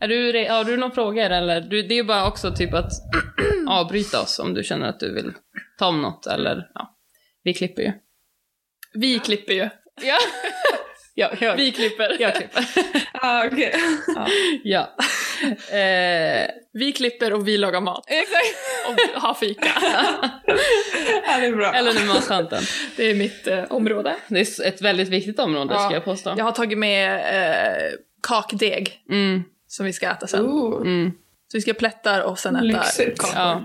Är du, har du några frågor eller? Du, det är ju bara också typ att avbryta oss om du känner att du vill ta om något eller ja. Vi klipper ju. Vi klipper ju. Ja. ja, jag, Vi klipper. jag klipper. Ah, okej. ja. Eh, Vi klipper och vi lagar mat. exakt. Och har fika. Ja, det är bra. Eller nu matskämten. Det är mitt eh, område. Det är ett väldigt viktigt område Ja. ska jag påstå. Jag har tagit med eh, kakdeg Mm, som vi ska äta sen. Mm, Så vi ska plättar och sen äta kakor. ja.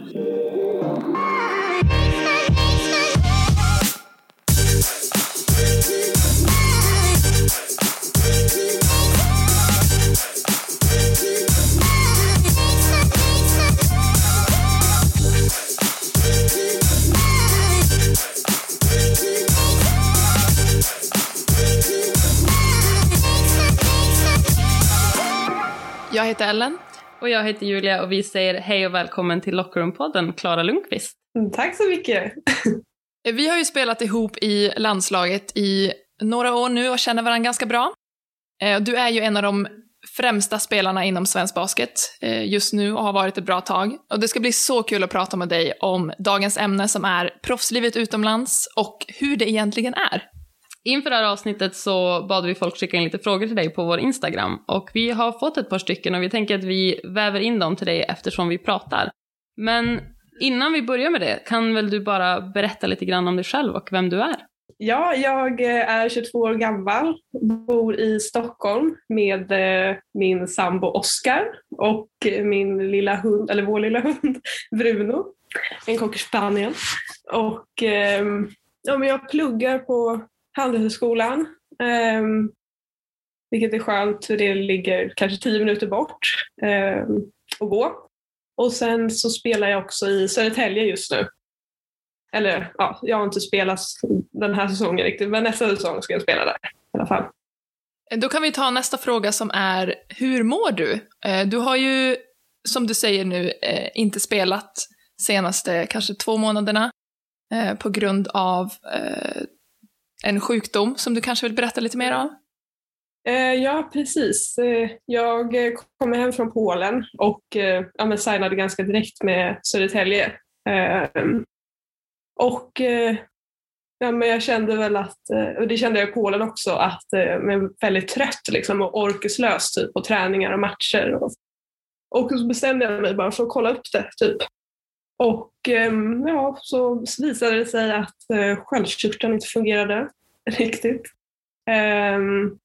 Jag heter Ellen. Och jag heter Julia och vi säger hej och välkommen till Lockroom-podden, Klara Lundqvist. Mm, Tack så mycket. Vi har ju spelat ihop i landslaget i några år nu och känner varandra ganska bra. Eh, Du är ju en av de främsta spelarna inom svensk basket eh, just nu och har varit ett bra tag. Och det ska bli så kul att prata med dig om dagens ämne som är proffslivet utomlands och hur det egentligen är. Inför det här avsnittet så bad vi folk skicka in lite frågor till dig på vår Instagram och vi har fått ett par stycken och vi tänker att vi väver in dem till dig eftersom vi pratar. Men innan vi börjar med det, kan väl du bara berätta lite grann om dig själv och vem du är? Ja, jag eh, är 22 år gammal, bor i Stockholm med eh, min sambo Oskar och min lilla hund, eller vår lilla hund Bruno, en cocker spaniel. Och ehm, ja, men jag pluggar på Handelshögskolan, Um, vilket är skönt för det ligger kanske tio minuter bort ehm, att gå. Och sen så spelar jag också i Södertälje just nu. Eller ja, jag har inte spelat den här säsongen riktigt, men nästa säsong ska jag spela där i alla fall. Då kan vi ta nästa fråga som är, hur mår du? Eh, Du har ju, som du säger nu, eh, inte spelat senaste kanske två månaderna eh, på grund av eh, en sjukdom som du kanske vill berätta lite mer om? Eh, ja, precis. Eh, jag kom hem från Polen och eh, ja, men signade ganska direkt med Södertälje. Ehm, och ja, men jag kände väl att, och det kände jag i Polen också, att jag är väldigt trött liksom, och orkeslös typ, på träningar och matcher. Och, och så bestämde jag mig bara för att kolla upp det. Typ. Och ehm, ja, så visade det sig att eh, sköldkörteln inte fungerade riktigt. Ehm,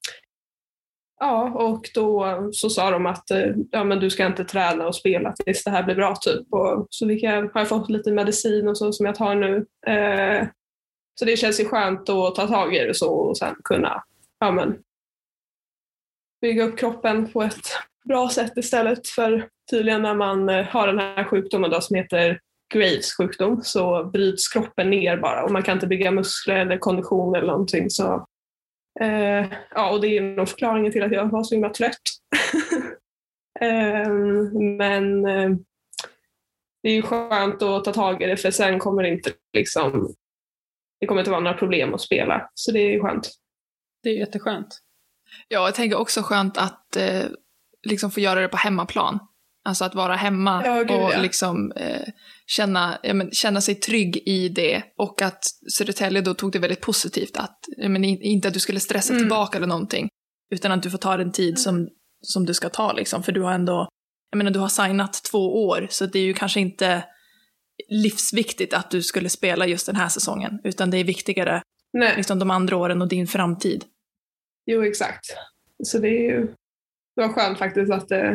ja, och då så sa de att eh, ja, men du ska inte träna och spela tills det här blir bra. Typ. Och så fick jag, har jag fått lite medicin och så som jag tar nu. Eh, så det känns ju skönt att ta tag i det så och sen kunna ja, men, bygga upp kroppen på ett bra sätt istället. För tydligen när man eh, har den här sjukdomen då, som heter Graves sjukdom så bryts kroppen ner bara och man kan inte bygga muskler eller kondition eller någonting. Så Eh, ja, och det är nog förklaringen till att jag var så himla trött. eh, men eh, det är ju skönt att ta tag i det för sen kommer det inte liksom, det kommer inte vara några problem att spela. Så det är ju skönt. Det är jätteskönt. Ja, jag tänker också skönt att eh, liksom få göra det på hemmaplan. Alltså att vara hemma Ja, gud, och ja. liksom eh, känna, ja, men, känna sig trygg i det. Och att Södertälje då tog det väldigt positivt. Att, men, in- inte att du skulle stressa Mm. tillbaka eller någonting. Utan att du får ta den tid som, som du ska ta liksom. För du har ändå, jag menar du har signat två år. Så det är ju kanske inte livsviktigt att du skulle spela just den här säsongen. Utan det är viktigare Nej, liksom, de andra åren och din framtid. jo exakt. Så det är ju det var skönt faktiskt att eh,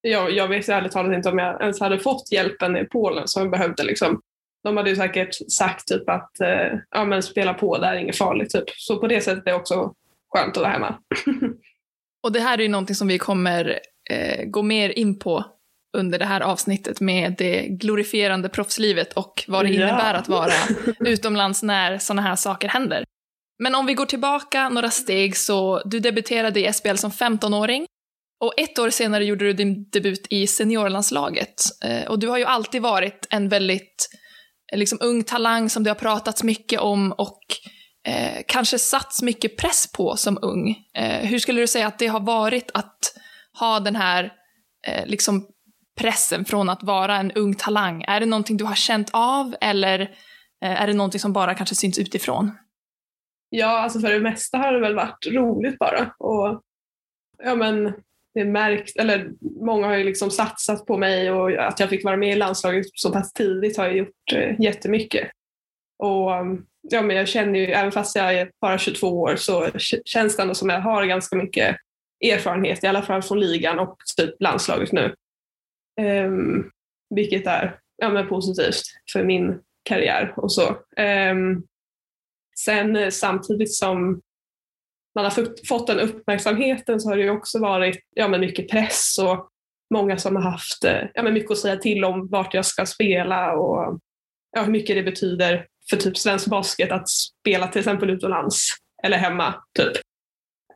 jag, jag vet ärligt talat inte om jag ens hade fått hjälpen i Polen som jag behövde. Liksom. De hade ju säkert sagt typ att eh, ja, men spela på, det är inget farligt. Typ. Så på det sättet är det också skönt att vara hemma. Och det här är ju någonting som vi kommer eh, gå mer in på under det här avsnittet med det glorifierande proffslivet och vad det Ja. innebär att vara utomlands när sådana här saker händer. Men om vi går tillbaka några steg så du debuterade i SBL som 15-åring och ett år senare gjorde du din debut i seniorlandslaget. Eh, och du har ju alltid varit en väldigt eh, liksom, ung talang som det har pratats mycket om och eh, kanske satts mycket press på som ung. Eh, hur skulle du säga att det har varit att ha den här eh, liksom pressen från att vara en ung talang? Är det någonting du har känt av eller eh, är det någonting som bara kanske syns utifrån? Ja, alltså för det mesta har det väl varit roligt bara. Och, ja, men det märkt, eller många har ju liksom satsat på mig och att jag fick vara med i landslaget så pass tidigt har jag gjort eh, jättemycket. Och ja, men jag känner ju, även fast jag är bara 22 år så känns det ändå som jag har ganska mycket erfarenhet, i alla fall från ligan och typ landslaget nu. Um, vilket är ja, men positivt för min karriär och så. Um, sen eh, samtidigt som man har fått den uppmärksamheten så har det ju också varit ja, men mycket press och många som har haft eh, ja, men mycket att säga till om vart jag ska spela och ja, hur mycket det betyder för typ svensk basket att spela till exempel utomlands eller hemma. Typ.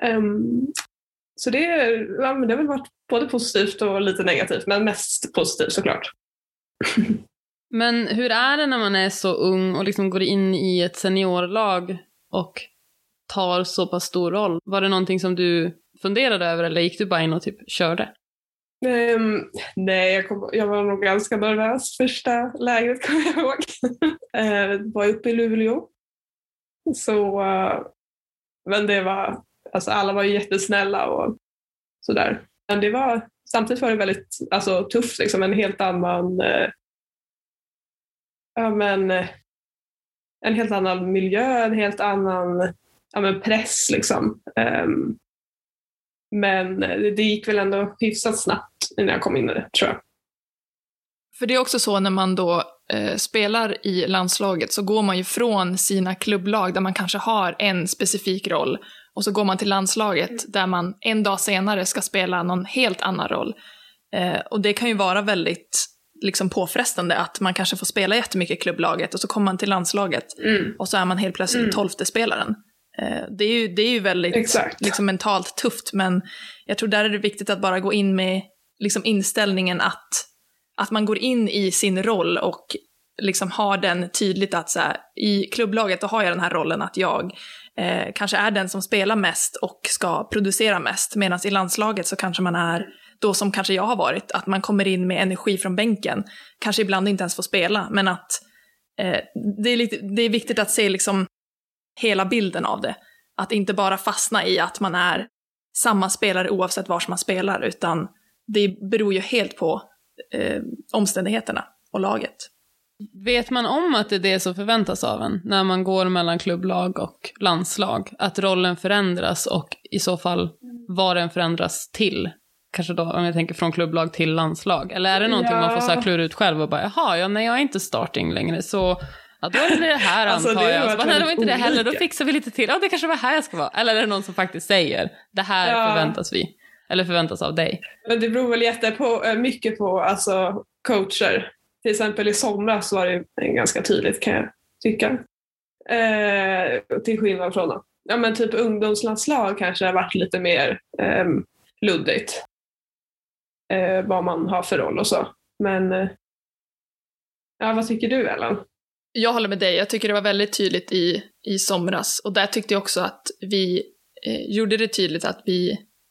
Um, så det, ja, men det har väl varit både positivt och lite negativt, men mest positivt såklart. men hur är det när man är så ung och liksom går in i ett seniorlag och tar så pass stor roll? Var det någonting som du funderade över eller gick du bara in och typ körde? Um, nej, jag, kom, jag, var nog ganska nervös första lägret kommer jag ihåg. uh, var uppe i Luleå. Så, uh, men det var, alltså alla var ju jättesnälla och sådär. Men det var, samtidigt var det väldigt alltså, tufft, liksom, en helt annan uh, ja, men, en helt annan miljö, en helt annan ja, men press. Liksom. Um, men det gick väl ändå hyfsat snabbt innan jag kom in i det, tror jag. För det är också så när man då eh, spelar i landslaget så går man ju från sina klubblag där man kanske har en specifik roll och så går man till landslaget mm. där man en dag senare ska spela någon helt annan roll. Eh, och det kan ju vara väldigt liksom påfrestande att man kanske får spela jättemycket i klubblaget och så kommer man till landslaget mm. och så är man helt plötsligt mm. tolfte spelaren. Eh, det, är ju, det är ju väldigt liksom, mentalt tufft men jag tror där är det viktigt att bara gå in med liksom inställningen att, att man går in i sin roll och liksom har den tydligt att så här, i klubblaget då har jag den här rollen att jag eh, kanske är den som spelar mest och ska producera mest medan i landslaget så kanske man är då som kanske jag har varit, att man kommer in med energi från bänken, kanske ibland inte ens får spela, men att eh, det, är lite, det är viktigt att se liksom hela bilden av det. Att inte bara fastna i att man är samma spelare oavsett var man spelar, utan det beror ju helt på eh, omständigheterna och laget. Vet man om att det är det som förväntas av en när man går mellan klubblag och landslag? Att rollen förändras och i så fall vad den förändras till? Kanske då om jag tänker från klubblag till landslag. Eller är det någonting ja. man får så klura ut själv och bara jaha, ja, nej jag är inte starting längre så Ja, då är det det här alltså, antar jag. Så bara, nej, det var inte olika. det heller, då fixar vi lite till. Ja, det kanske var här jag ska vara. Eller är det någon som faktiskt säger, det här ja. förväntas vi. Eller förväntas av dig. Men det beror väl jättepå, eh, mycket på alltså, coacher. Till exempel i somras var det ganska tydligt kan jag tycka. Eh, till skillnad från ja, men typ ungdomslandslag kanske har varit lite mer eh, luddigt. Eh, vad man har för roll och så. Men eh, ja, vad tycker du Ellen? Jag håller med dig, jag tycker det var väldigt tydligt i, i somras och där tyckte jag också att vi eh, gjorde det tydligt att vi,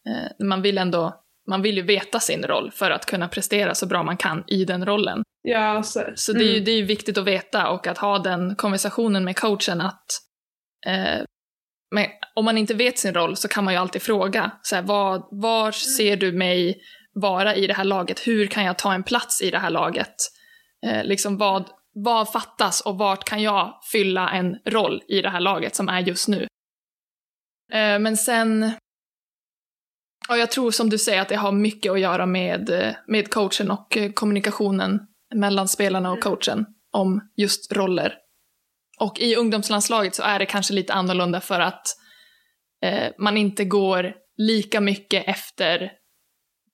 eh, man vill ändå, man vill ju veta sin roll för att kunna prestera så bra man kan i den rollen. Ja, så, så mm. det, är ju, det är ju viktigt att veta och att ha den konversationen med coachen att eh, men om man inte vet sin roll så kan man ju alltid fråga, så här, var, var ser du mig vara i det här laget? Hur kan jag ta en plats i det här laget? Eh, liksom vad, vad fattas och vart kan jag fylla en roll i det här laget som är just nu? Eh, men sen, och jag tror som du säger att det har mycket att göra med, eh, med coachen och eh, kommunikationen mellan spelarna och coachen om just roller. Och i ungdomslandslaget så är det kanske lite annorlunda för att eh, man inte går lika mycket efter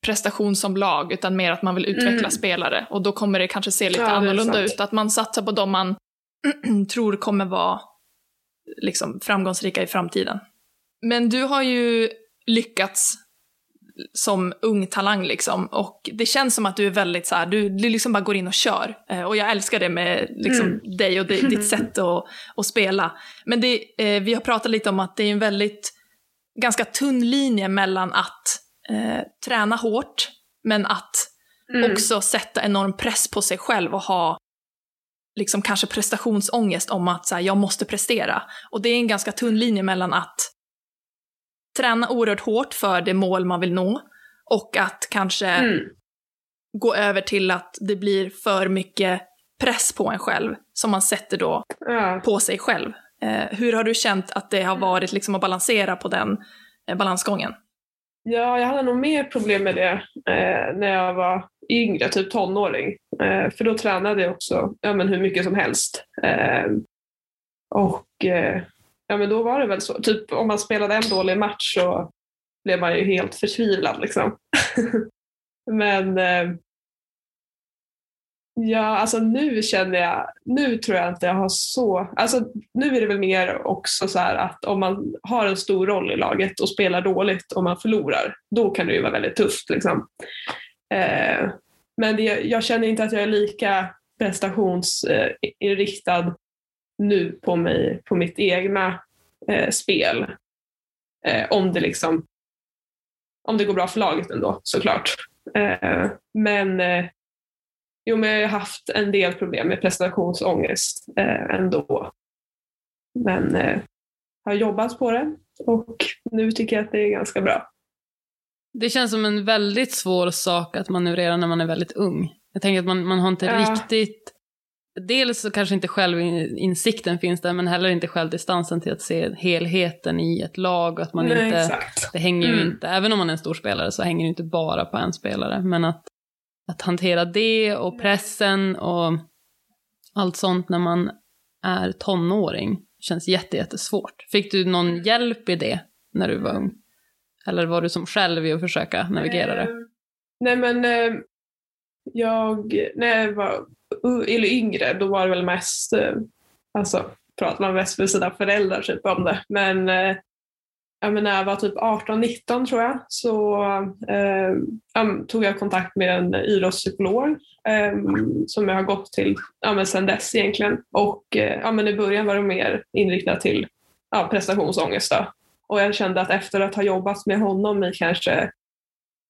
prestation som lag, utan mer att man vill utveckla mm. spelare. Och då kommer det kanske se lite ja, annorlunda ut, att man satsar på de man tror kommer vara liksom, framgångsrika i framtiden. Men du har ju lyckats som ung talang liksom, och det känns som att du är väldigt så här, du, du liksom bara går in och kör. Eh, och jag älskar det med liksom, mm. dig och det, ditt sätt att, att spela. Men det, eh, vi har pratat lite om att det är en väldigt, ganska tunn linje mellan att eh, träna hårt, men att Mm. också sätta enorm press på sig själv och ha liksom kanske prestationsångest om att så här, jag måste prestera. Och det är en ganska tunn linje mellan att träna oerhört hårt för det mål man vill nå och att kanske Mm. gå över till att det blir för mycket press på en själv som man sätter då Ja. på sig själv. Eh, hur har du känt att det har varit liksom att balansera på den eh, balansgången? Ja, jag hade nog mer problem med det eh, när jag var yngre, typ tonåring. Eh, för då tränade jag också ja, men hur mycket som helst. Eh, och eh, ja, men då var det väl så. Typ om man spelade en dålig match så blev man ju helt förtvivlad. Liksom. men eh, ja, alltså nu känner jag, nu tror jag inte jag har så, alltså nu är det väl mer också så här att om man har en stor roll i laget och spelar dåligt och man förlorar, då kan det ju vara väldigt tufft. Liksom. Eh, men det, jag känner inte att jag är lika prestationsinriktad nu på, mig, på mitt egna eh, spel. Eh, om det liksom om det går bra för laget ändå såklart. Eh, men eh, jo, men jag har haft en del problem med prestationsångest eh, ändå. Men eh, har jobbat på det och nu tycker jag att det är ganska bra. Det känns som en väldigt svår sak att manövrera när man är väldigt ung. Jag tänker att man, man har inte Ja. riktigt... Dels så kanske inte självinsikten finns där, men heller inte självdistansen till att se helheten i ett lag. Och att man Nej, inte, exakt. det hänger ju Mm. inte, även om man är en stor spelare så hänger det inte bara på en spelare. Men att, att hantera det och pressen och allt sånt när man är tonåring känns jätte, jättesvårt. Fick du någon hjälp i det när du var ung? Eller var du som själv i att försöka navigera det? Eh, Nej men eh, jag, när jag var eller yngre då var det väl mest, eh, alltså pratar man mest med sina föräldrar typ om det. Men, ja, men när jag var typ 18-19 tror jag så eh, tog jag kontakt med en idrottspsykolog eh, som jag har gått till ja, men sedan dess egentligen. Och eh, ja, men i början var det mer inriktat till ja, prestationsångest. Då. Och jag kände att efter att ha jobbat med honom i kanske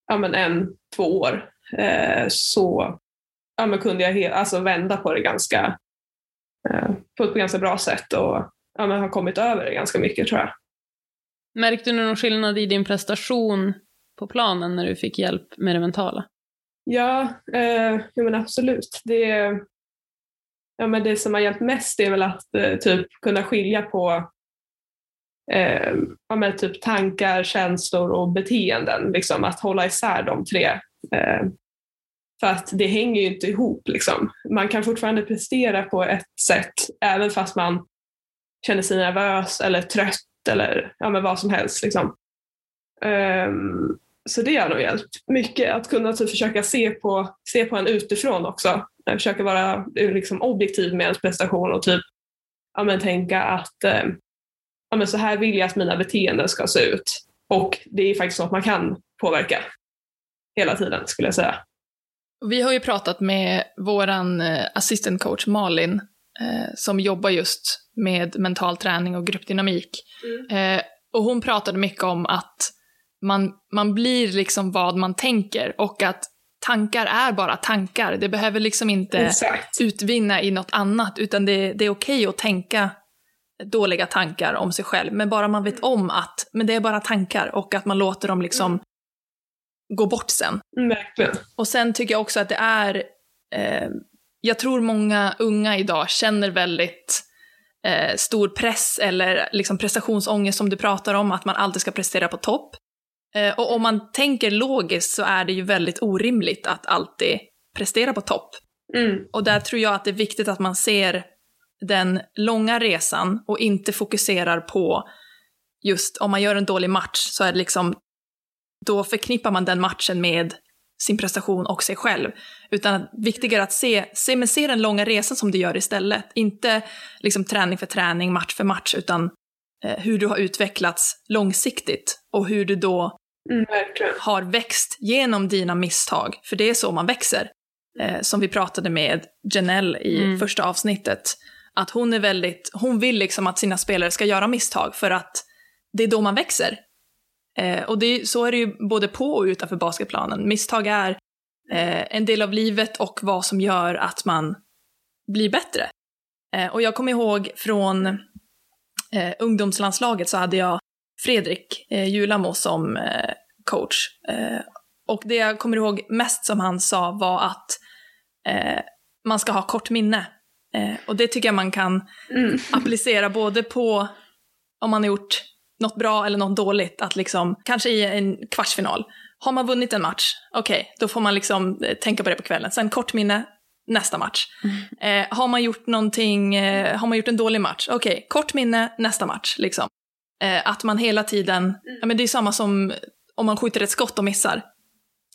ja, men en, två år eh, så ja, men kunde jag he- alltså vända på det ganska eh, på ett ganska bra sätt och ja, men har kommit över det ganska mycket tror jag. Märkte du någon skillnad i din prestation på planen när du fick hjälp med det mentala? Ja, eh, ja men absolut. Det, ja, men det som har hjälpt mest är väl att eh, typ kunna skilja på eh, ja, men typ tankar, känslor och beteenden. Liksom, att hålla isär de tre. Eh, för att det hänger ju inte ihop. Liksom. Man kan fortfarande prestera på ett sätt även fast man känner sig nervös eller trött eller ja, men vad som helst. Liksom. Um, så det har nog hjälpt mycket, att kunna typ försöka se på, se på en utifrån också. Eh, Försöka vara liksom, objektiv med ens prestation och typ ja, men, tänka att eh, ja, men, så här vill jag att mina beteenden ska se ut. Och det är faktiskt något man kan påverka hela tiden skulle jag säga. Vi har ju pratat med våran eh, assistant coach Malin, eh, som jobbar just med mental träning och gruppdynamik. Eh, och hon pratade mycket om att man, man blir liksom vad man tänker och att tankar är bara tankar. Det behöver liksom inte Exakt. utvinna i något annat, utan det, det är okej att tänka dåliga tankar om sig själv, men bara man vet om att men det är bara tankar och att man låter dem liksom gå bort sen. Mm, Verkligen. Och sen tycker jag också att det är, eh, jag tror många unga idag känner väldigt eh, stor press eller liksom prestationsångest som du pratar om, att man alltid ska prestera på topp. Eh, och om man tänker logiskt så är det ju väldigt orimligt att alltid prestera på topp. Mm. Och där tror jag att det är viktigt att man ser den långa resan och inte fokuserar på just om man gör en dålig match så är det liksom, då förknippar man den matchen med sin prestation och sig själv. Utan viktigare att se, se, men se den långa resan som du gör istället. Inte liksom träning för träning, match för match, utan eh, hur du har utvecklats långsiktigt och hur du då Mm, har växt genom dina misstag, för det är så man växer. Eh, som vi pratade med Janelle i Mm. första avsnittet, att hon är väldigt, hon vill liksom att sina spelare ska göra misstag för att det är då man växer. Eh, och det, så är det ju både på och utanför basketplanen. Misstag är eh, en del av livet och vad som gör att man blir bättre. Eh, och jag kommer ihåg från eh, ungdomslandslaget så hade jag Fredrik eh, Julamo som eh, coach. Och det jag kommer ihåg mest som han sa var att man ska ha kort minne. Och det tycker jag man kan Mm. applicera både på om man har gjort något bra eller något dåligt. Att liksom, kanske i en kvartsfinal, har man vunnit en match, okej, då får man liksom eh, tänka på det på kvällen. Sen kort minne, nästa match. Eh, har man gjort någonting, eh, har man gjort en dålig match, okej, kort minne, nästa match. Liksom. Eh, att man hela tiden, ja, men det är samma som om man skjuter ett skott och missar.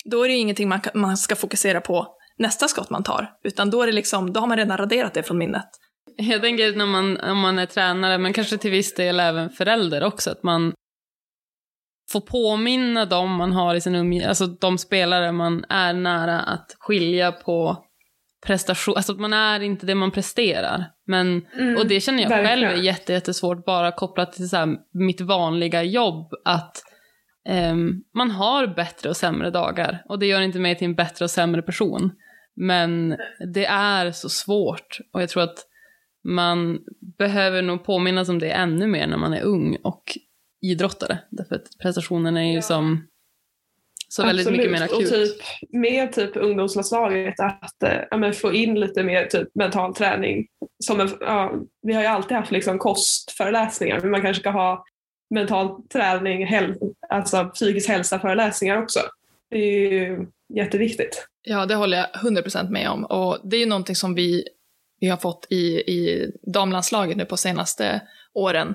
Då är det ju ingenting man, man ska fokusera på nästa skott man tar, utan då, är det liksom, då har man redan raderat det från minnet. Jag tänker när man, om man är tränare, men kanske till viss del även förälder också, att man får påminna dem man har i sin umgivning, alltså de spelare man är nära att skilja på prestation, alltså att man är inte det man presterar. Men, Mm. och det känner jag verkligen. själv är jätte, jättesvårt, bara kopplat till så här, mitt vanliga jobb, att ehm, man har bättre och sämre dagar. Och det gör inte mig till en bättre och sämre person. Men det är så svårt. Och jag tror att man behöver nog påminnas om det ännu mer när man är ung och idrottare. Därför att prestationen är ju Ja. som så väldigt mycket mer akut. Och typ, med typ ungdomslandslaget att men få in lite mer typ mental träning. Som en, ja, vi har ju alltid haft liksom kostföreläsningar men man kanske ska ha mental träning, häl, alltså psykisk hälsa-föreläsningar också. Det är ju jätteviktigt. Ja, det håller jag 100% med om. Och det är ju någonting som vi, vi har fått i, i damlandslaget nu på senaste åren.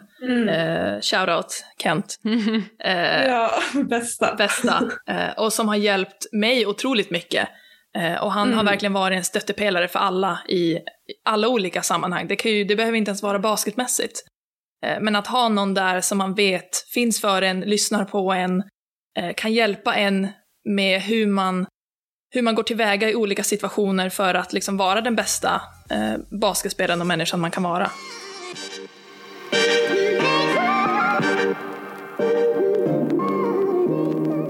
Eh, shoutout Kent. Eh, Ja, bästa. bästa. Eh, och som har hjälpt mig otroligt mycket. Eh, och han har Mm. verkligen varit en stöttepelare för alla i, i alla olika sammanhang. Det, kan ju, det behöver inte ens vara basketmässigt. Eh, men att ha någon där som man vet finns för en, lyssnar på en, eh, kan hjälpa en med hur man, hur man går tillväga i olika situationer för att liksom vara den bästa eh, basketspelaren och människan man kan vara.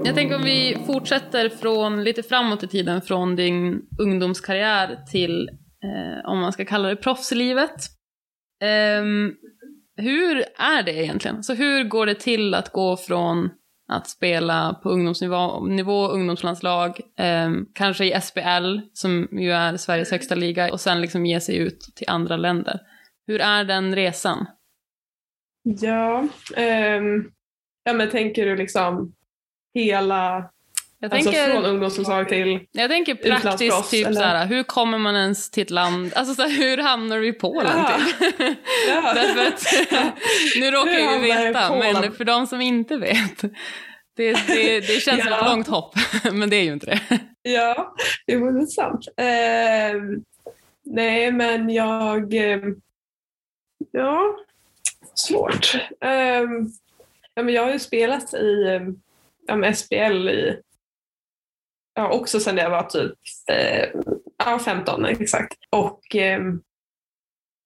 Jag tänker om vi fortsätter från lite framåt i tiden, från din ungdomskarriär till, eh, om man ska kalla det proffslivet. Eh, hur är det egentligen? Så hur går det till att gå från att spela på ungdomsnivå, nivå, ungdomslandslag, eh, kanske i SBL, som ju är Sveriges högsta liga, och sen liksom ge sig ut till andra länder? Hur är den resan? Ja, eh, ja men tänker du liksom hela, jag alltså tänker... från ungdomslandslag till Jag tänker praktiskt, typ eller? såhär, hur kommer man ens till ett land, alltså såhär, hur hamnar du i Polen Ja. typ? Ja. Därför att, nu råkar Hur jag ju veta, men för de som inte vet, det, det, det känns som Ja. ett långt hopp, men det är ju inte det. Ja, det var sant. Ehm, nej, men jag... ehm, ja, svårt. Ehm, ja, men jag har ju spelat i ehm, ja, men SBL i... Ja, också sedan jag var typ eh, ja, 15 exakt. Och ehm,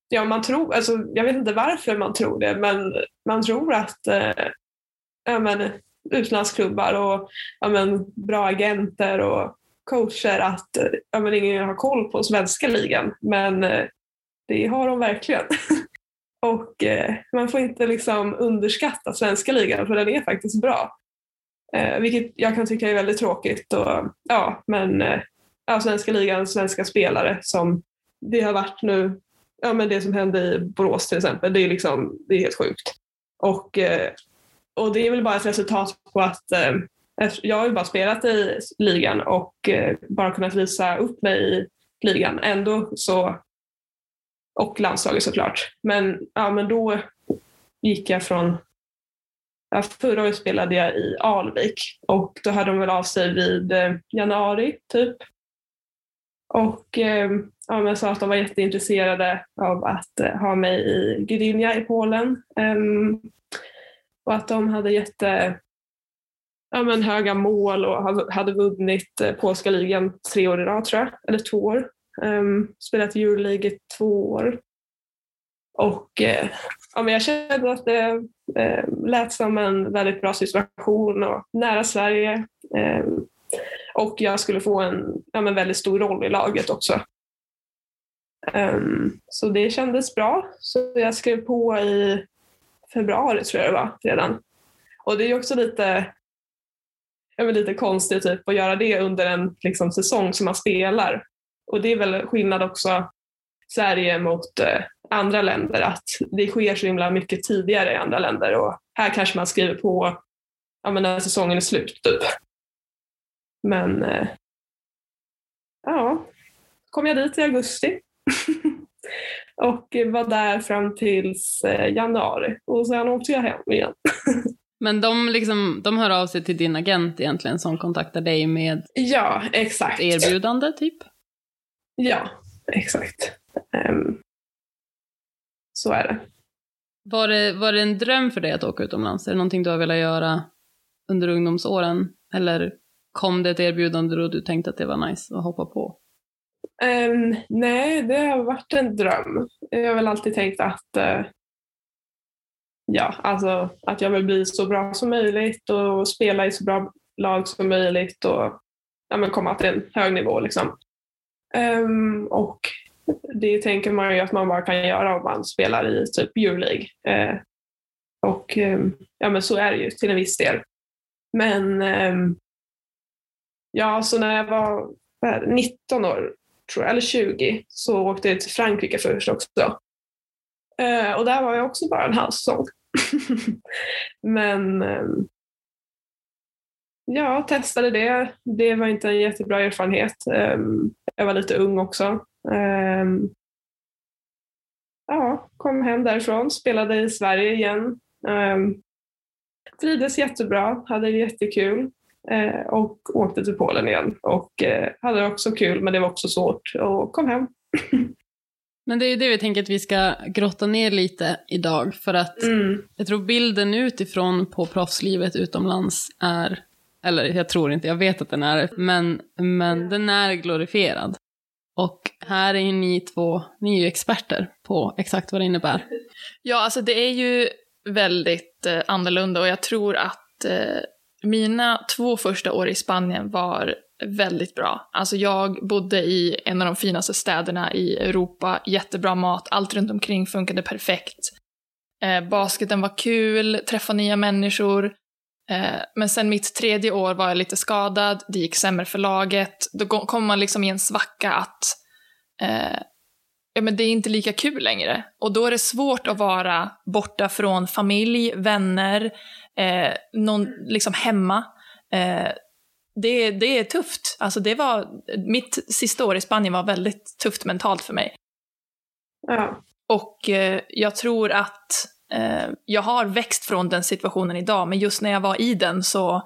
ja, man tror... Alltså, jag vet inte varför man tror det, men man tror att eh, ja, men, utlandsklubbar och ja, men, bra agenter och coacher att ja, men ingen har koll på svenska ligan. Men eh, det har de verkligen. och eh, man får inte liksom underskatta svenska ligan för den är faktiskt bra. Eh, vilket jag kan tycka är väldigt tråkigt. Och, ja, men eh, ja, svenska ligan, svenska spelare som det har varit nu. Ja, men det som hände i Borås till exempel, det är, liksom, det är helt sjukt. Och, eh, och det är väl bara ett resultat på att eh, jag har ju bara spelat i ligan och eh, bara kunnat visa upp mig i ligan. Ändå så, och landslaget såklart. Men, ja, men då gick jag från, ja, förra året spelade jag i Alvik och då hade de väl av sig vid eh, januari typ. Och eh, ja, men sa att de var jätteintresserade av att eh, ha mig i Gdynia i Polen. Ehm, och att de hade jätte ja, men höga mål och hade- vunnit polska ligan tre år i rad tror jag, eller två år. Um, spelat Euroleague i två år. Och ja, men jag kände att det Eh, lät som en väldigt bra situation och nära Sverige. Eh, och jag skulle få en ja, men väldigt stor roll i laget också. Um, så det kändes bra. Så jag skrev på i februari tror jag det var redan. Och det är också lite, ja, lite konstigt typ, att göra det under en liksom, säsong som man spelar. Och det är väl skillnad också Sverige mot eh, andra länder att det sker så himla mycket tidigare i andra länder och här kanske man skriver på ja, men när säsongen är slut. Typ. Men eh, ja, kom jag dit i augusti och var där fram tills eh, januari och sen åkte jag hem igen. Men de, liksom, de hör av sig till din agent egentligen som kontaktar dig med ja, exakt. erbjudande typ? Ja, exakt. Um, så är det. Var, det. var det en dröm för dig att åka utomlands? Är det någonting du har velat göra under ungdomsåren? Eller kom det ett erbjudande och du tänkte att det var nice att hoppa på? Um, nej, det har varit en dröm. Jag har väl alltid tänkt att uh, ja, alltså att jag vill bli så bra som möjligt och spela i så bra lag som möjligt och ja, komma till en hög nivå. Liksom. Um, och det tänker man ju att man bara kan göra om man spelar i typ Euroleague. Eh, och eh, ja, men så är det ju till en viss del. Men eh, ja, så när jag var 19 år, tror jag, eller 20, så åkte jag till Frankrike först också. Eh, och där var jag också bara en halv säsong. Men um, ja, testade det. Det var inte en jättebra erfarenhet. Ehm, jag var lite ung också. Um, ja, kom hem därifrån, spelade i Sverige igen. Um, trivdes jättebra, hade det jättekul uh, och åkte till Polen igen och uh, hade också kul men det var också svårt och kom hem. Men det är ju det vi tänker att vi ska grotta ner lite idag. För att mm. jag tror bilden utifrån på proffslivet utomlands är, eller jag tror inte, jag vet att den är men, men den är glorifierad. Och här är ju ni två, ni är ju experter på exakt vad det innebär. Ja, alltså det är ju väldigt eh, annorlunda och jag tror att eh, mina två första år i Spanien var väldigt bra. Alltså jag bodde i en av de finaste städerna i Europa, jättebra mat, allt runt omkring funkade perfekt. Eh, basketen var kul, träffa nya människor. Eh, men sen mitt tredje år var jag lite skadad, det gick sämre för laget. Då kom man liksom i en svacka att eh, ja, men det är inte lika kul längre. Och då är det svårt att vara borta från familj, vänner, eh, någon liksom hemma. Eh, det, det är tufft. Alltså det var, mitt sista år i Spanien var väldigt tufft mentalt för mig. Ja. Och eh, jag tror att eh, jag har växt från den situationen idag, men just när jag var i den så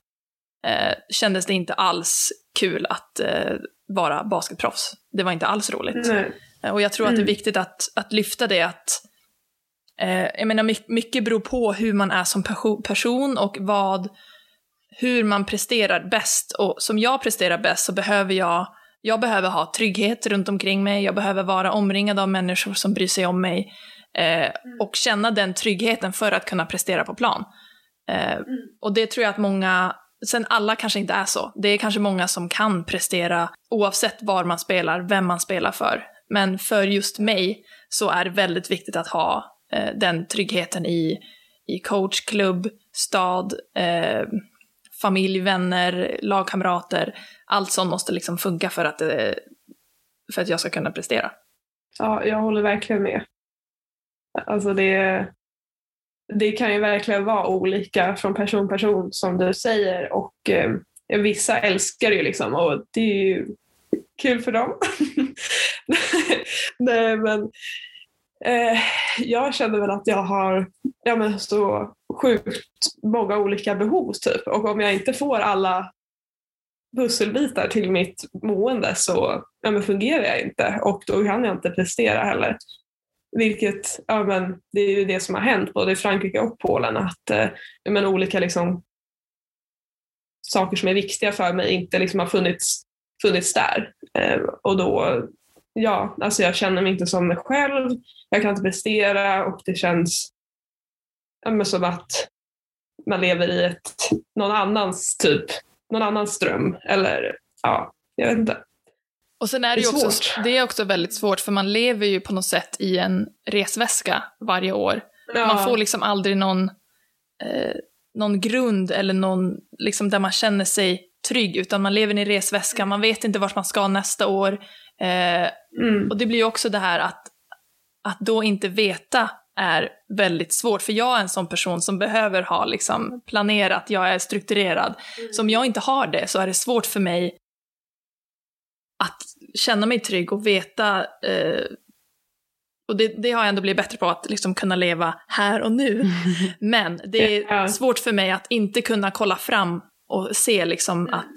eh, kändes det inte alls kul att eh, vara basketproffs. Det var inte alls roligt. Nej. Eh, och jag tror att det är mm. viktigt att, att lyfta det att eh, jag menar, mycket beror på hur man är som person och vad hur man presterar bäst. Och som jag presterar bäst så behöver jag, jag behöver ha trygghet runt omkring mig, jag behöver vara omringad av människor som bryr sig om mig eh, och känna den tryggheten för att kunna prestera på plan. Eh, mm. och det tror jag att många, sen alla kanske inte är så, det är kanske många som kan prestera oavsett var man spelar, vem man spelar för. Men för just mig så är det väldigt viktigt att ha eh, den tryggheten i, i coach, klubb, stad, eh, familj, vänner, lagkamrater. Allt sånt måste liksom funka för att, det, för att jag ska kunna prestera. Ja, jag håller verkligen med. Alltså det, det kan ju verkligen vara olika från person till person som du säger och eh, vissa älskar det ju liksom och det är ju kul för dem. Nej men Eh, jag känner väl att jag har ja, men så sjukt många olika behov typ och om jag inte får alla pusselbitar till mitt mående så ja, men fungerar jag inte och då kan jag inte prestera heller. Vilket, ja men det är ju det som har hänt både i Frankrike och Polen att eh, ja, men olika liksom saker som är viktiga för mig inte liksom har funnits, funnits där. Eh, och då ja, alltså jag känner mig inte som mig själv. Jag kan inte prestera och det känns ja, men som att man lever i ett, någon annans typ, någon annans dröm. Eller ja, jag vet inte. Och sen är det, Det ju är också, svårt. det är också väldigt svårt för man lever ju på något sätt i en resväska varje år. Ja, Man får liksom aldrig någon, eh, någon grund eller någon, liksom där man känner sig trygg, utan man lever i en resväska, man vet inte vart man ska nästa år. Eh, mm, och det blir ju också det här att, att då inte veta är väldigt svårt, för jag är en sån person som behöver ha liksom planerat, jag är strukturerad. Så om jag inte har det så är det svårt för mig att känna mig trygg och veta eh, och det, det har jag ändå blivit bättre på, att liksom kunna leva här och nu. Men det är Ja. svårt för mig att inte kunna kolla fram och se liksom att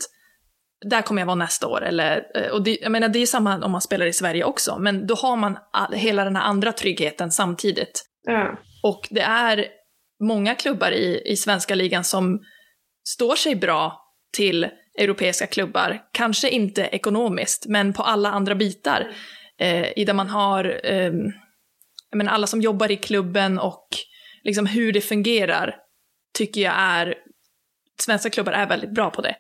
där kommer jag vara nästa år. Eller, eh, och det, jag menar, det är samma om man spelar i Sverige också, men då har man all, hela den här andra tryggheten samtidigt. ja, Och det är många klubbar i, i svenska ligan som står sig bra till europeiska klubbar. Kanske inte ekonomiskt, men på alla andra bitar. Eh, I där man har eh, menar, alla som jobbar i klubben och liksom hur det fungerar tycker jag är... Svenska klubbar är väldigt bra på det.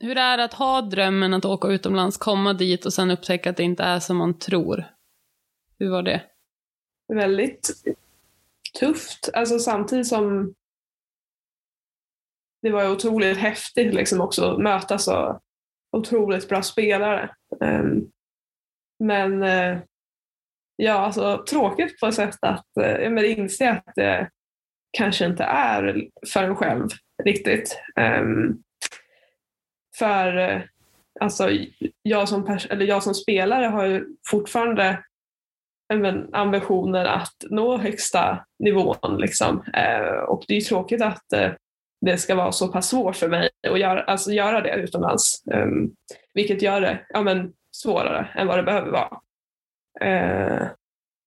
Hur är det att ha drömmen att åka utomlands, komma dit och sen upptäcka att det inte är som man tror? Hur var det? väldigt tufft. Alltså samtidigt som det var otroligt häftigt liksom också att möta så otroligt bra spelare. Ehm, men eh, ja, alltså tråkigt på ett sätt att eh, ja, men inse att det kanske inte är för en själv riktigt. Ehm, för eh, alltså, jag, som pers- eller jag som spelare har ju fortfarande men, ambitioner att nå högsta nivån. Liksom. Ehm, och det är ju tråkigt att det ska vara så pass svårt för mig att göra, alltså, göra det utomlands. Um, vilket gör det ja, men, svårare än vad det behöver vara. Uh,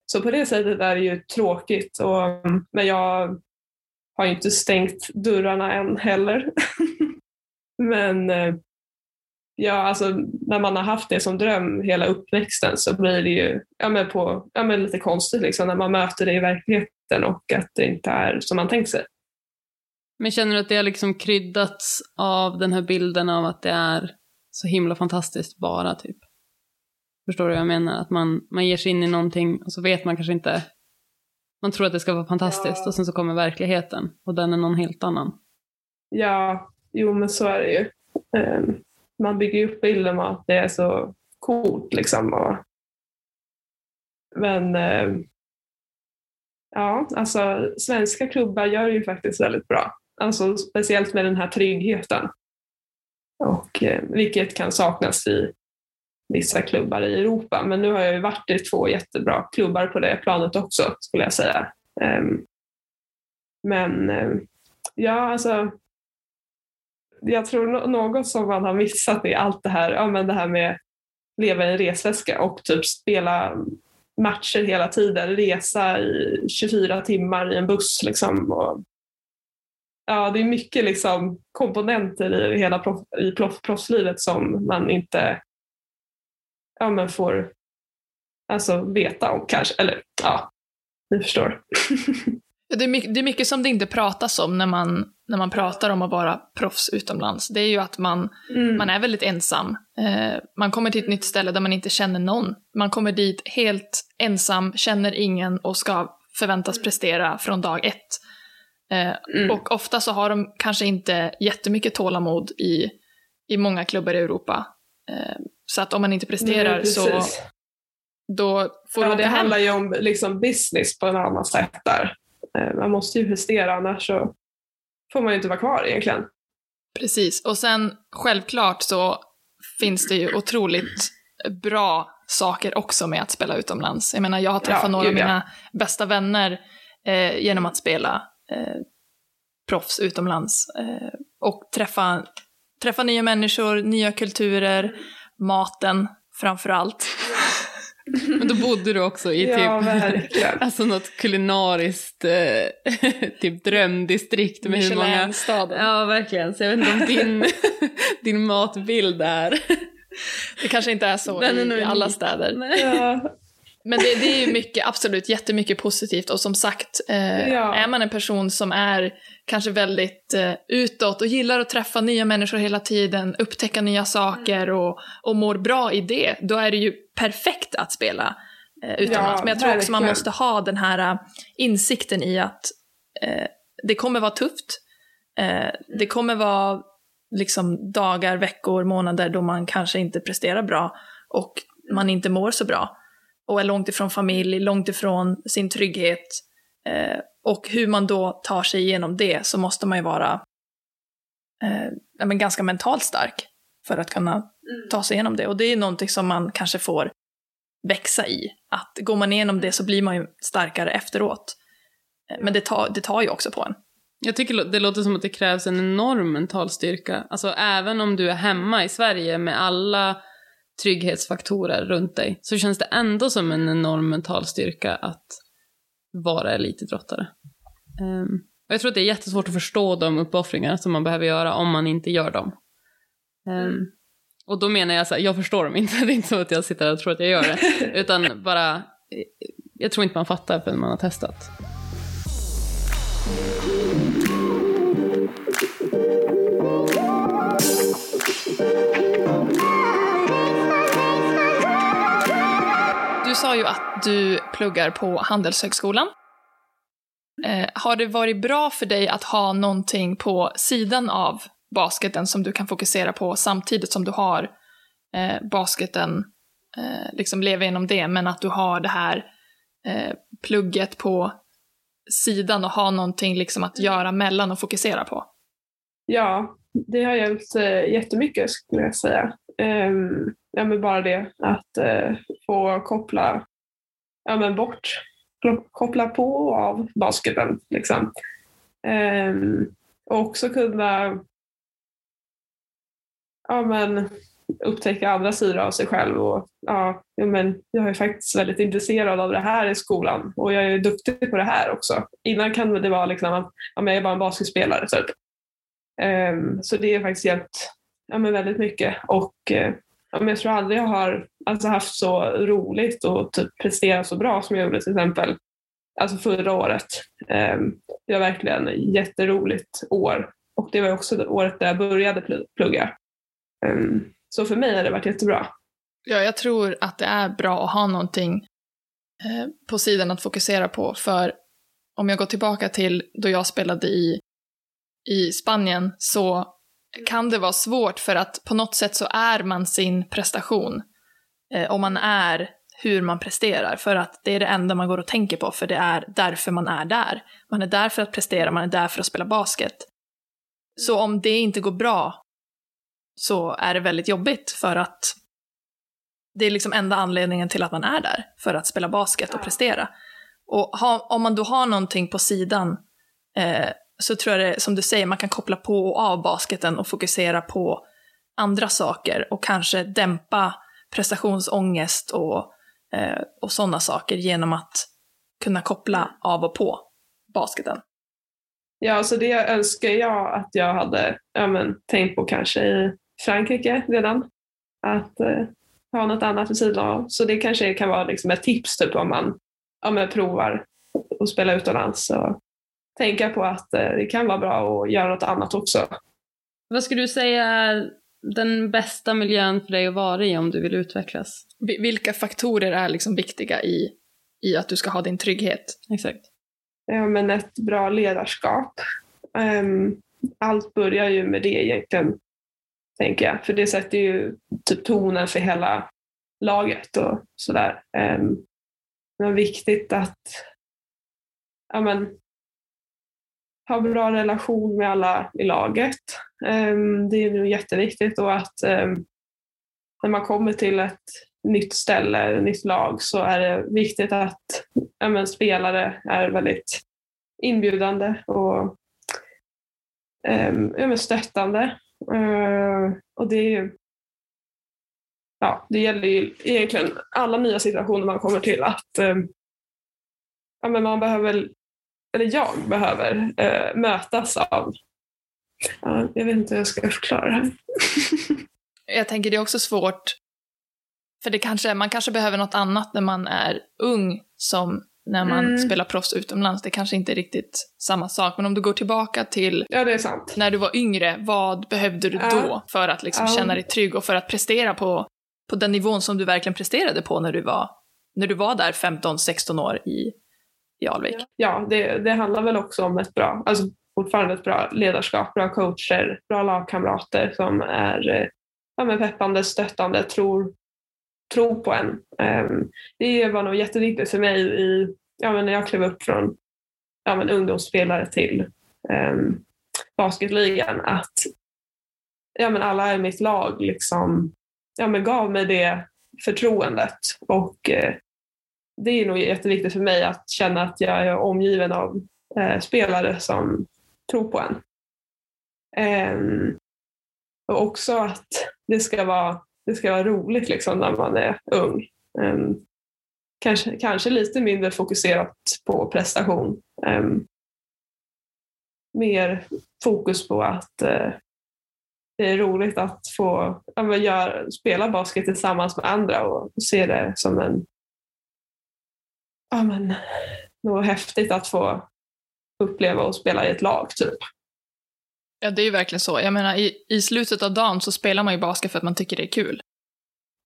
så på det sättet är det ju tråkigt. Och, men jag har ju inte stängt dörrarna än heller. men uh, Ja, alltså när man har haft det som dröm hela uppväxten så blir det ju ja, men på, ja, men lite konstigt liksom, när man möter det i verkligheten och att det inte är som man tänkt sig. Men känner du att det har liksom kryddats av den här bilden av att det är så himla fantastiskt bara, typ? Förstår du vad jag menar? Att man, man ger sig in i någonting och så vet man kanske inte... Man tror att det ska vara fantastiskt Ja. och sen så kommer verkligheten och den är någon helt annan. Ja, jo men så är det ju. Ehm, man bygger upp bilden av att det är så coolt liksom. Och, men ehm, ja, alltså svenska klubbar gör ju faktiskt väldigt bra. Alltså speciellt med den här tryggheten. Och, eh, vilket kan saknas i vissa klubbar i Europa. Men nu har jag ju varit i två jättebra klubbar på det planet också, skulle jag säga. Ehm, men eh, ja, alltså jag tror något som man har missat är allt det här, ja, men det här med leva i en resväska och typ spela matcher hela tiden, resa i 24 timmar i en buss. Liksom, och, ja, det är mycket liksom, komponenter i hela proff, i proff, proffslivet som man inte ja, men får alltså, veta om kanske. Eller ja, ni förstår. Det är, mycket, det är mycket som det inte pratas om när man, när man pratar om att vara proffs utomlands. Det är ju att man, Mm. man är väldigt ensam. Eh, man kommer till ett nytt ställe där man inte känner någon. Man kommer dit helt ensam, känner ingen och ska förväntas prestera från dag ett. Eh, Mm. Och ofta så har de kanske inte jättemycket tålamod i, i många klubbar i Europa. Eh, så att om man inte presterar Nej, så då får Ja, åka det hem. handlar ju om liksom business på ett annat sätt där. Eh, Man måste ju prestera annars så får man ju inte vara kvar egentligen. Precis, och sen självklart så finns det ju otroligt bra saker också med att spela utomlands. Jag menar, jag har träffat Ja, några av mina bästa vänner eh, genom att spela eh, proffs utomlands. Eh, och träffa, träffa nya människor, nya kulturer, maten framför allt. Men då bodde du också i typ... Ja, verkligen. Alltså något kulinariskt eh, typ drömdistrikt med hur många... Michelin-staden. Ja, verkligen. Så jag vet inte om din, din matbild är... Det kanske inte är så Den är i, nog i alla städer. Ja, Men det, det är ju mycket, absolut jättemycket positivt och som sagt, eh, Ja. är man en person som är kanske väldigt eh, utåt och gillar att träffa nya människor hela tiden, upptäcka nya saker och, och mår bra i det, då är det ju perfekt att spela eh, utomlands. Ja, Men jag tror också man verkligen. måste ha den här eh, insikten i att eh, det kommer vara tufft. Eh, det kommer vara liksom dagar, veckor, månader då man kanske inte presterar bra och man inte mår så bra och är långt ifrån familj, långt ifrån sin trygghet. Eh, och hur man då tar sig igenom det så måste man ju vara eh, men ganska mentalt stark för att kunna ta sig igenom det. Och det är någonting som man kanske får växa i. Att går man igenom det så blir man ju starkare efteråt. Eh, Men det tar, det tar ju också på en. Jag tycker det låter som att det krävs en enorm mental styrka. Alltså även om du är hemma i Sverige med alla trygghetsfaktorer runt dig så känns det ändå som en enorm mental styrka att vara elitidrottare. Ehm, och jag tror att det är jättesvårt att förstå de uppoffringar som man behöver göra om man inte gör dem. Ehm, och då menar jag så här, jag förstår dem inte, det är inte så att jag sitter där och tror att jag gör det, utan bara, jag tror inte man fattar förrän man har testat. Sa ju att du pluggar på Handelshögskolan. Eh, har det varit bra för dig att ha någonting på sidan av basketen som du kan fokusera på samtidigt som du har eh, basketen, eh, liksom leva genom det, men att du har det här eh, plugget på sidan och ha någonting liksom att göra mellan och fokusera på? Ja, det har hjälpt eh, jättemycket skulle jag säga. Ehm, ja, men bara det att eh, få koppla ja, men bort, koppla på och av basketen. Liksom. Eh, och också kunna ja, men, upptäcka andra sidor av sig själv. Och, ja, ja, men, jag är faktiskt väldigt intresserad av det här i skolan och jag är duktig på det här också. Innan kan det vara liksom att ja, men jag är bara en basketspelare. Typ. Ehm, så det har faktiskt hjälpt ja, men väldigt mycket. Och eh, men jag tror aldrig jag har alltså, haft så roligt och typ presterat så bra som jag gjorde till exempel alltså förra året. Ehm, det var verkligen ett jätteroligt år. Och det var också det året där jag började plugga. Ehm, så för mig har det varit jättebra. Ja, jag tror att det är bra att ha någonting eh, på sidan att fokusera på, för om jag går tillbaka till då jag spelade i, i Spanien så kan det vara svårt för att på något sätt så är man sin prestation eh, och man är hur man presterar för att det är det enda man går och tänker på för det är därför man är där. Man är där för att prestera, man är där för att spela basket. Så om det inte går bra så är det väldigt jobbigt för att det är liksom enda anledningen till att man är där, för att spela basket och prestera. Och ha, om man då har någonting på sidan eh, så tror jag det, som du säger, man kan koppla på och av basketen och fokusera på andra saker och kanske dämpa prestationsångest och, eh, och sådana saker genom att kunna koppla av och på basketen. Ja, så det önskar jag att jag hade ja, men, tänkt på kanske i Frankrike redan. Att eh, ha något annat vid sidan av. Så det kanske kan vara liksom ett tips typ, om man ja, men, provar att spela utomlands. Så tänka på att eh, det kan vara bra att göra något annat också. Vad skulle du säga är den bästa miljön för dig att vara i om du vill utvecklas? Vi- Vilka faktorer är liksom viktiga i, i att du ska ha din trygghet? Exakt. Ja, men ett bra ledarskap. Ehm, allt börjar ju med det egentligen, tänker jag. För det sätter ju typ tonen för hela laget och sådär. Um, men viktigt att ja, men, ha bra relation med alla i laget. Ehm, det är nog jätteviktigt och att ehm, när man kommer till ett nytt ställe, ett nytt lag så är det viktigt att ja, spelare är väldigt inbjudande och ehm, ja, stöttande. Och det är ju ja, det gäller ju egentligen alla nya situationer man kommer till att ja, men man behöver, eller jag behöver eh, mötas av ja, jag vet inte hur jag ska förklara det här. Jag tänker det är också svårt För det kanske, man kanske behöver något annat när man är ung som när man Mm. spelar proffs utomlands. Det kanske inte är riktigt samma sak. Men om du går tillbaka till Ja, när du var yngre, vad behövde du Ja. då för att liksom Ja. känna dig trygg och för att prestera på, på den nivån som du verkligen presterade på när du var, när du var där 15-16 år i, i Alvik? Ja, det, det handlar väl också om ett bra, alltså fortfarande ett bra ledarskap, bra coacher, bra lagkamrater som är eh, ja, men peppande, stöttande, tror, tror på en. Ehm, det var nog jätteviktigt för mig i, ja, men när jag klev upp från ja, men ungdomsspelare till um, basketligan att ja, men alla i mitt lag liksom, ja, men gav mig det förtroendet. Och eh, det är nog jätteviktigt för mig att känna att jag är omgiven av eh, spelare som tror på en. Ehm, och också att det ska vara, det ska vara roligt liksom när man är ung. Ehm, kanske, kanske lite mindre fokuserat på prestation. Ehm, mer fokus på att eh, det är roligt att få ja, men gör, spela basket tillsammans med andra och se det som en ja, men, något häftigt att få uppleva och spela i ett lag typ. Ja, det är ju verkligen så. Jag menar, i, i slutet av dagen så spelar man ju basket för att man tycker det är kul.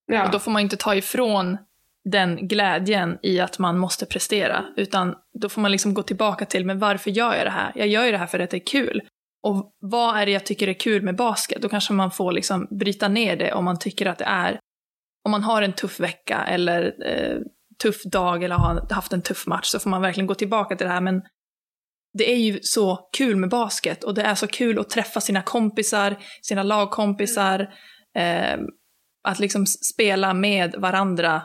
Ja, Och då får man inte ta ifrån den glädjen i att man måste prestera, utan då får man liksom gå tillbaka till, men varför gör jag det här? Jag gör ju det här för att det är kul. Och vad är det jag tycker är kul med basket? Då kanske man får liksom bryta ner det om man tycker att det är, om man har en tuff vecka eller eh, tuff dag eller har haft en tuff match så får man verkligen gå tillbaka till det här, men det är ju så kul med basket och det är så kul att träffa sina kompisar, sina lagkompisar, eh, att liksom spela med varandra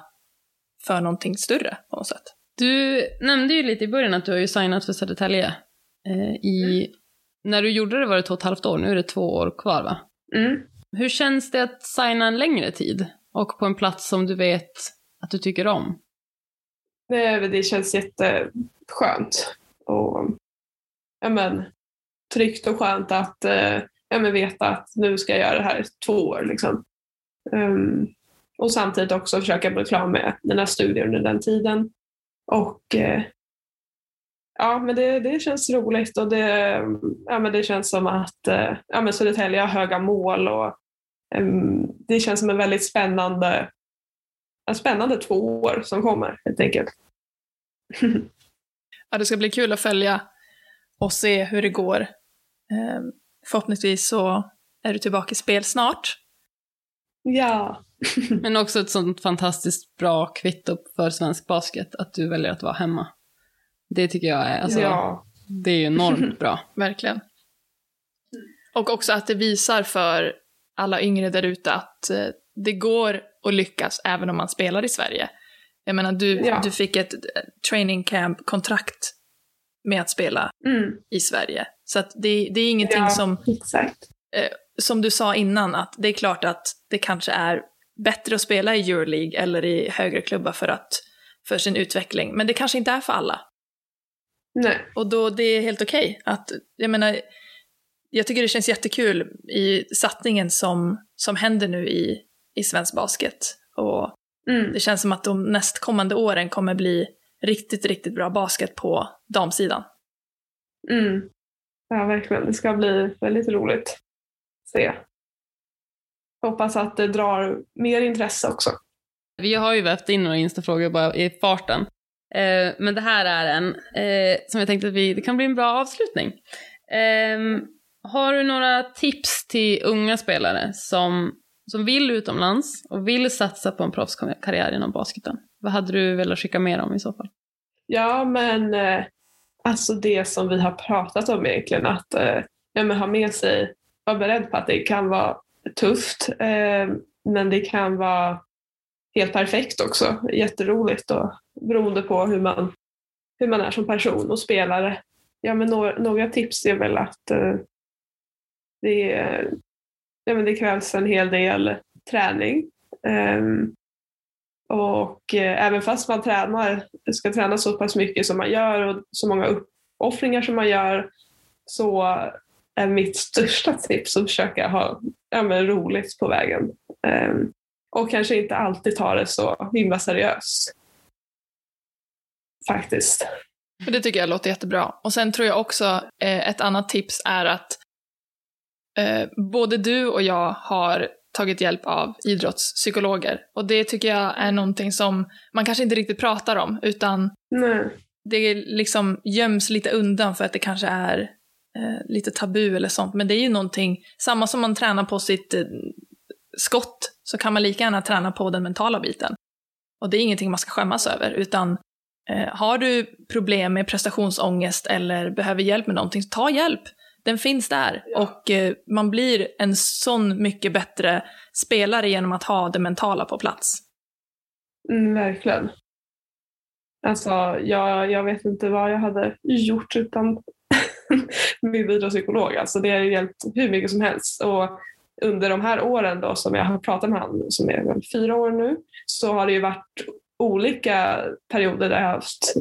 för någonting större på något sätt. Du nämnde ju lite i början att du har ju signat för Södertälje. Eh, i, När du gjorde det var det två och ett halvt år, nu är det två år kvar va? mm. Hur känns det att signa en längre tid? Och på en plats som du vet att du tycker om? Det, det känns jätteskönt. Och, ja, men, tryggt och skönt att eh, ja, men veta att nu ska jag göra det här i två år. Liksom. Um, och samtidigt också försöka bli klar med mina studier under den tiden. Och eh, ja, men det, det känns roligt och det, ja, men det känns som att eh, ja, men Södertälje har höga mål och um, det känns som en väldigt spännande, spännande två år som kommer helt enkelt. Ja, det ska bli kul att följa och se hur det går. Eh, förhoppningsvis så är du tillbaka i spel snart. Ja, Men också ett sånt fantastiskt bra kvitto för svensk basket, att du väljer att vara hemma. Det tycker jag är, alltså, ja, det är ju enormt bra. Verkligen. Och också att det visar för alla yngre där ute att eh, det går att lyckas även om man spelar i Sverige. Jag menar, du, Ja. du fick ett eh, training camp-kontrakt med att spela mm, i Sverige. Så att det, det är ingenting Ja. som, exakt. som du sa innan, att det är klart att det kanske är bättre att spela i Euroleague eller i högre klubbar för, att, för sin utveckling. Men det kanske inte är för alla. Nej, Och då, det är helt okej. att, jag menar, jag tycker det känns jättekul i satsningen som, som händer nu i, i svensk basket. Och mm, det känns som att de nästkommande åren kommer bli riktigt, riktigt bra basket på damsidan. mm. ja, verkligen. Det ska bli väldigt roligt att se. Hoppas att det drar mer intresse också. Vi har ju vävt in några instafrågor bara i farten. Eh, men det här är en eh, som jag tänkte att vi, det kan bli en bra avslutning. Eh, har du några tips till unga spelare som, som vill utomlands och vill satsa på en proffskarriär inom basketen? Vad hade du velat skicka med dem i så fall? Ja, men eh, alltså det som vi har pratat om egentligen, att eh, ja, men ha med sig, vara beredd på att det kan vara tufft, eh, men det kan vara helt perfekt också. Jätteroligt och beroende på hur man, hur man är som person och spelare. Ja, men några, några tips är väl att eh, det, ja, men det krävs en hel del träning. Um, och eh, även fast man tränar, ska träna så pass mycket som man gör och så många uppoffringar som man gör så är mitt största tips att försöka ha ja, men roligt på vägen. Um, Och kanske inte alltid ta det så himla seriöst. Faktiskt. Det tycker jag låter jättebra. Och sen tror jag också eh, ett annat tips är att eh, både du och jag har tagit hjälp av idrottspsykologer. Och det tycker jag är någonting som man kanske inte riktigt pratar om, utan Nej. det liksom göms lite undan för att det kanske är eh, lite tabu eller sånt. Men det är ju någonting, samma som man tränar på sitt eh, skott, så kan man lika gärna träna på den mentala biten. Och det är ingenting man ska skämmas över, utan eh, har du problem med prestationsångest eller behöver hjälp med någonting, ta hjälp. Den finns där Ja. och eh, man blir en sån mycket bättre spelare genom att ha det mentala på plats. Mm, verkligen. Alltså, jag, jag vet inte vad jag hade gjort utan min idrottspsykolog. Alltså, det har hjälpt hur mycket som helst. Och under de här åren då som jag har pratat med honom, som är fyra år nu, så har det ju varit olika perioder där jag har haft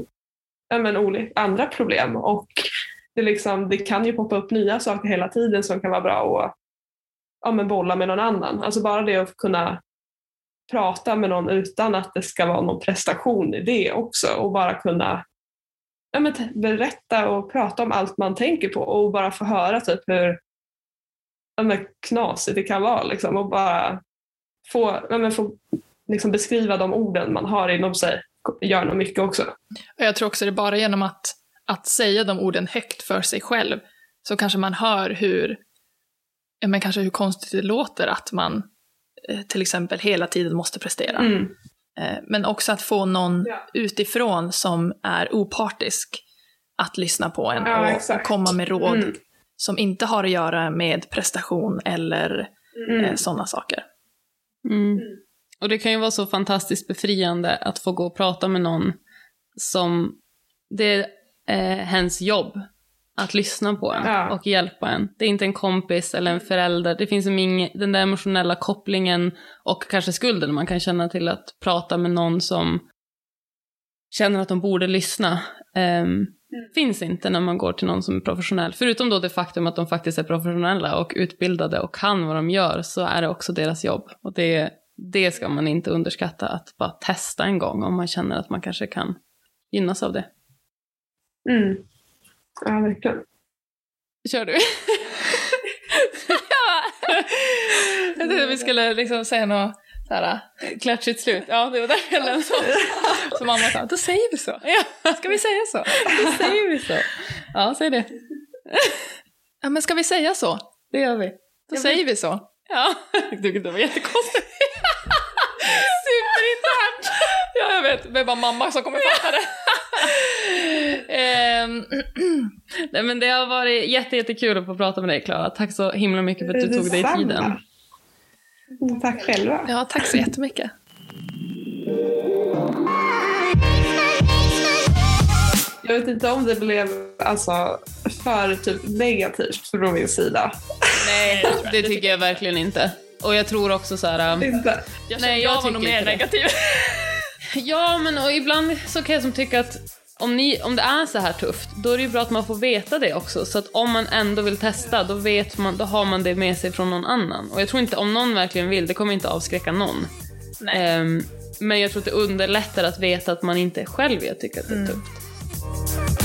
ja, men, andra problem. Och det, liksom, det kan ju poppa upp nya saker hela tiden som kan vara bra att ja, men bolla med någon annan. Alltså bara det att kunna prata med någon utan att det ska vara någon prestation i det också och bara kunna ja, men, berätta och prata om allt man tänker på och bara få höra typ hur ja, men, knasigt det kan vara liksom, och bara få, ja, men, få liksom, beskriva de orden man har inom sig gör nog mycket också. Jag tror också det är bara genom att, att säga de orden högt för sig själv så kanske man hör hur, ja, men kanske hur konstigt det låter att man eh, till exempel hela tiden måste prestera. Mm. Eh, Men också att få någon Ja. utifrån som är opartisk att lyssna på en Ja, och, och komma med råd Mm. som inte har att göra med prestation eller Mm. eh, sådana saker. Mm. Och det kan ju vara så fantastiskt befriande att få gå och prata med någon som det är hens jobb att lyssna på en Ja. och hjälpa en. Det är inte en kompis eller en förälder. Det finns ingen, den där emotionella kopplingen och kanske skulden man kan känna till att prata med någon som känner att de borde lyssna. ehm, Finns inte när man går till någon som är professionell. Förutom då det faktum att de faktiskt är professionella och utbildade och kan vad de gör så är det också deras jobb. Och det, det ska man inte underskatta, att bara testa en gång om man känner att man kanske kan gynnas av det. Mm. Ja, verkligen. Kör du? Jag trodde vi skulle liksom säga något såhär, Klatschigt slut. Ja, det var där jag lämnade. så mamma sa, då säger vi så. Ja, Ska vi säga så? då säger vi så. Ja, säg det. Ja men ska vi säga så? Det gör vi. Då säger vi så. Ja, jag det var jättekonstigt. Superinternt! ja, jag vet. Det är bara mamma som kommer fatta det. Ehm, Nej, men det har varit jätte, jättekul att få prata med dig, Klara. Tack så himla mycket för att du tog dig tiden. Mm, Tack själva. ja, tack så jättemycket. Jag vet inte om det blev alltså, för typ negativt från min sida. Nej, det tycker jag verkligen inte. Och jag tror också så här... um, Inte. Jag, Nej, jag, jag var nog mer negativ. Ja, men och ibland så kan jag som tycka att om, ni, om det är så här tufft, då är det ju bra att man får veta det också. Så att om man ändå vill testa, då, vet man, då har man det med sig från någon annan. Och jag tror inte, om någon verkligen vill, det kommer inte avskräcka någon. Ehm, men jag tror att det underlättar att veta att man inte själv jag tycker att det är tufft.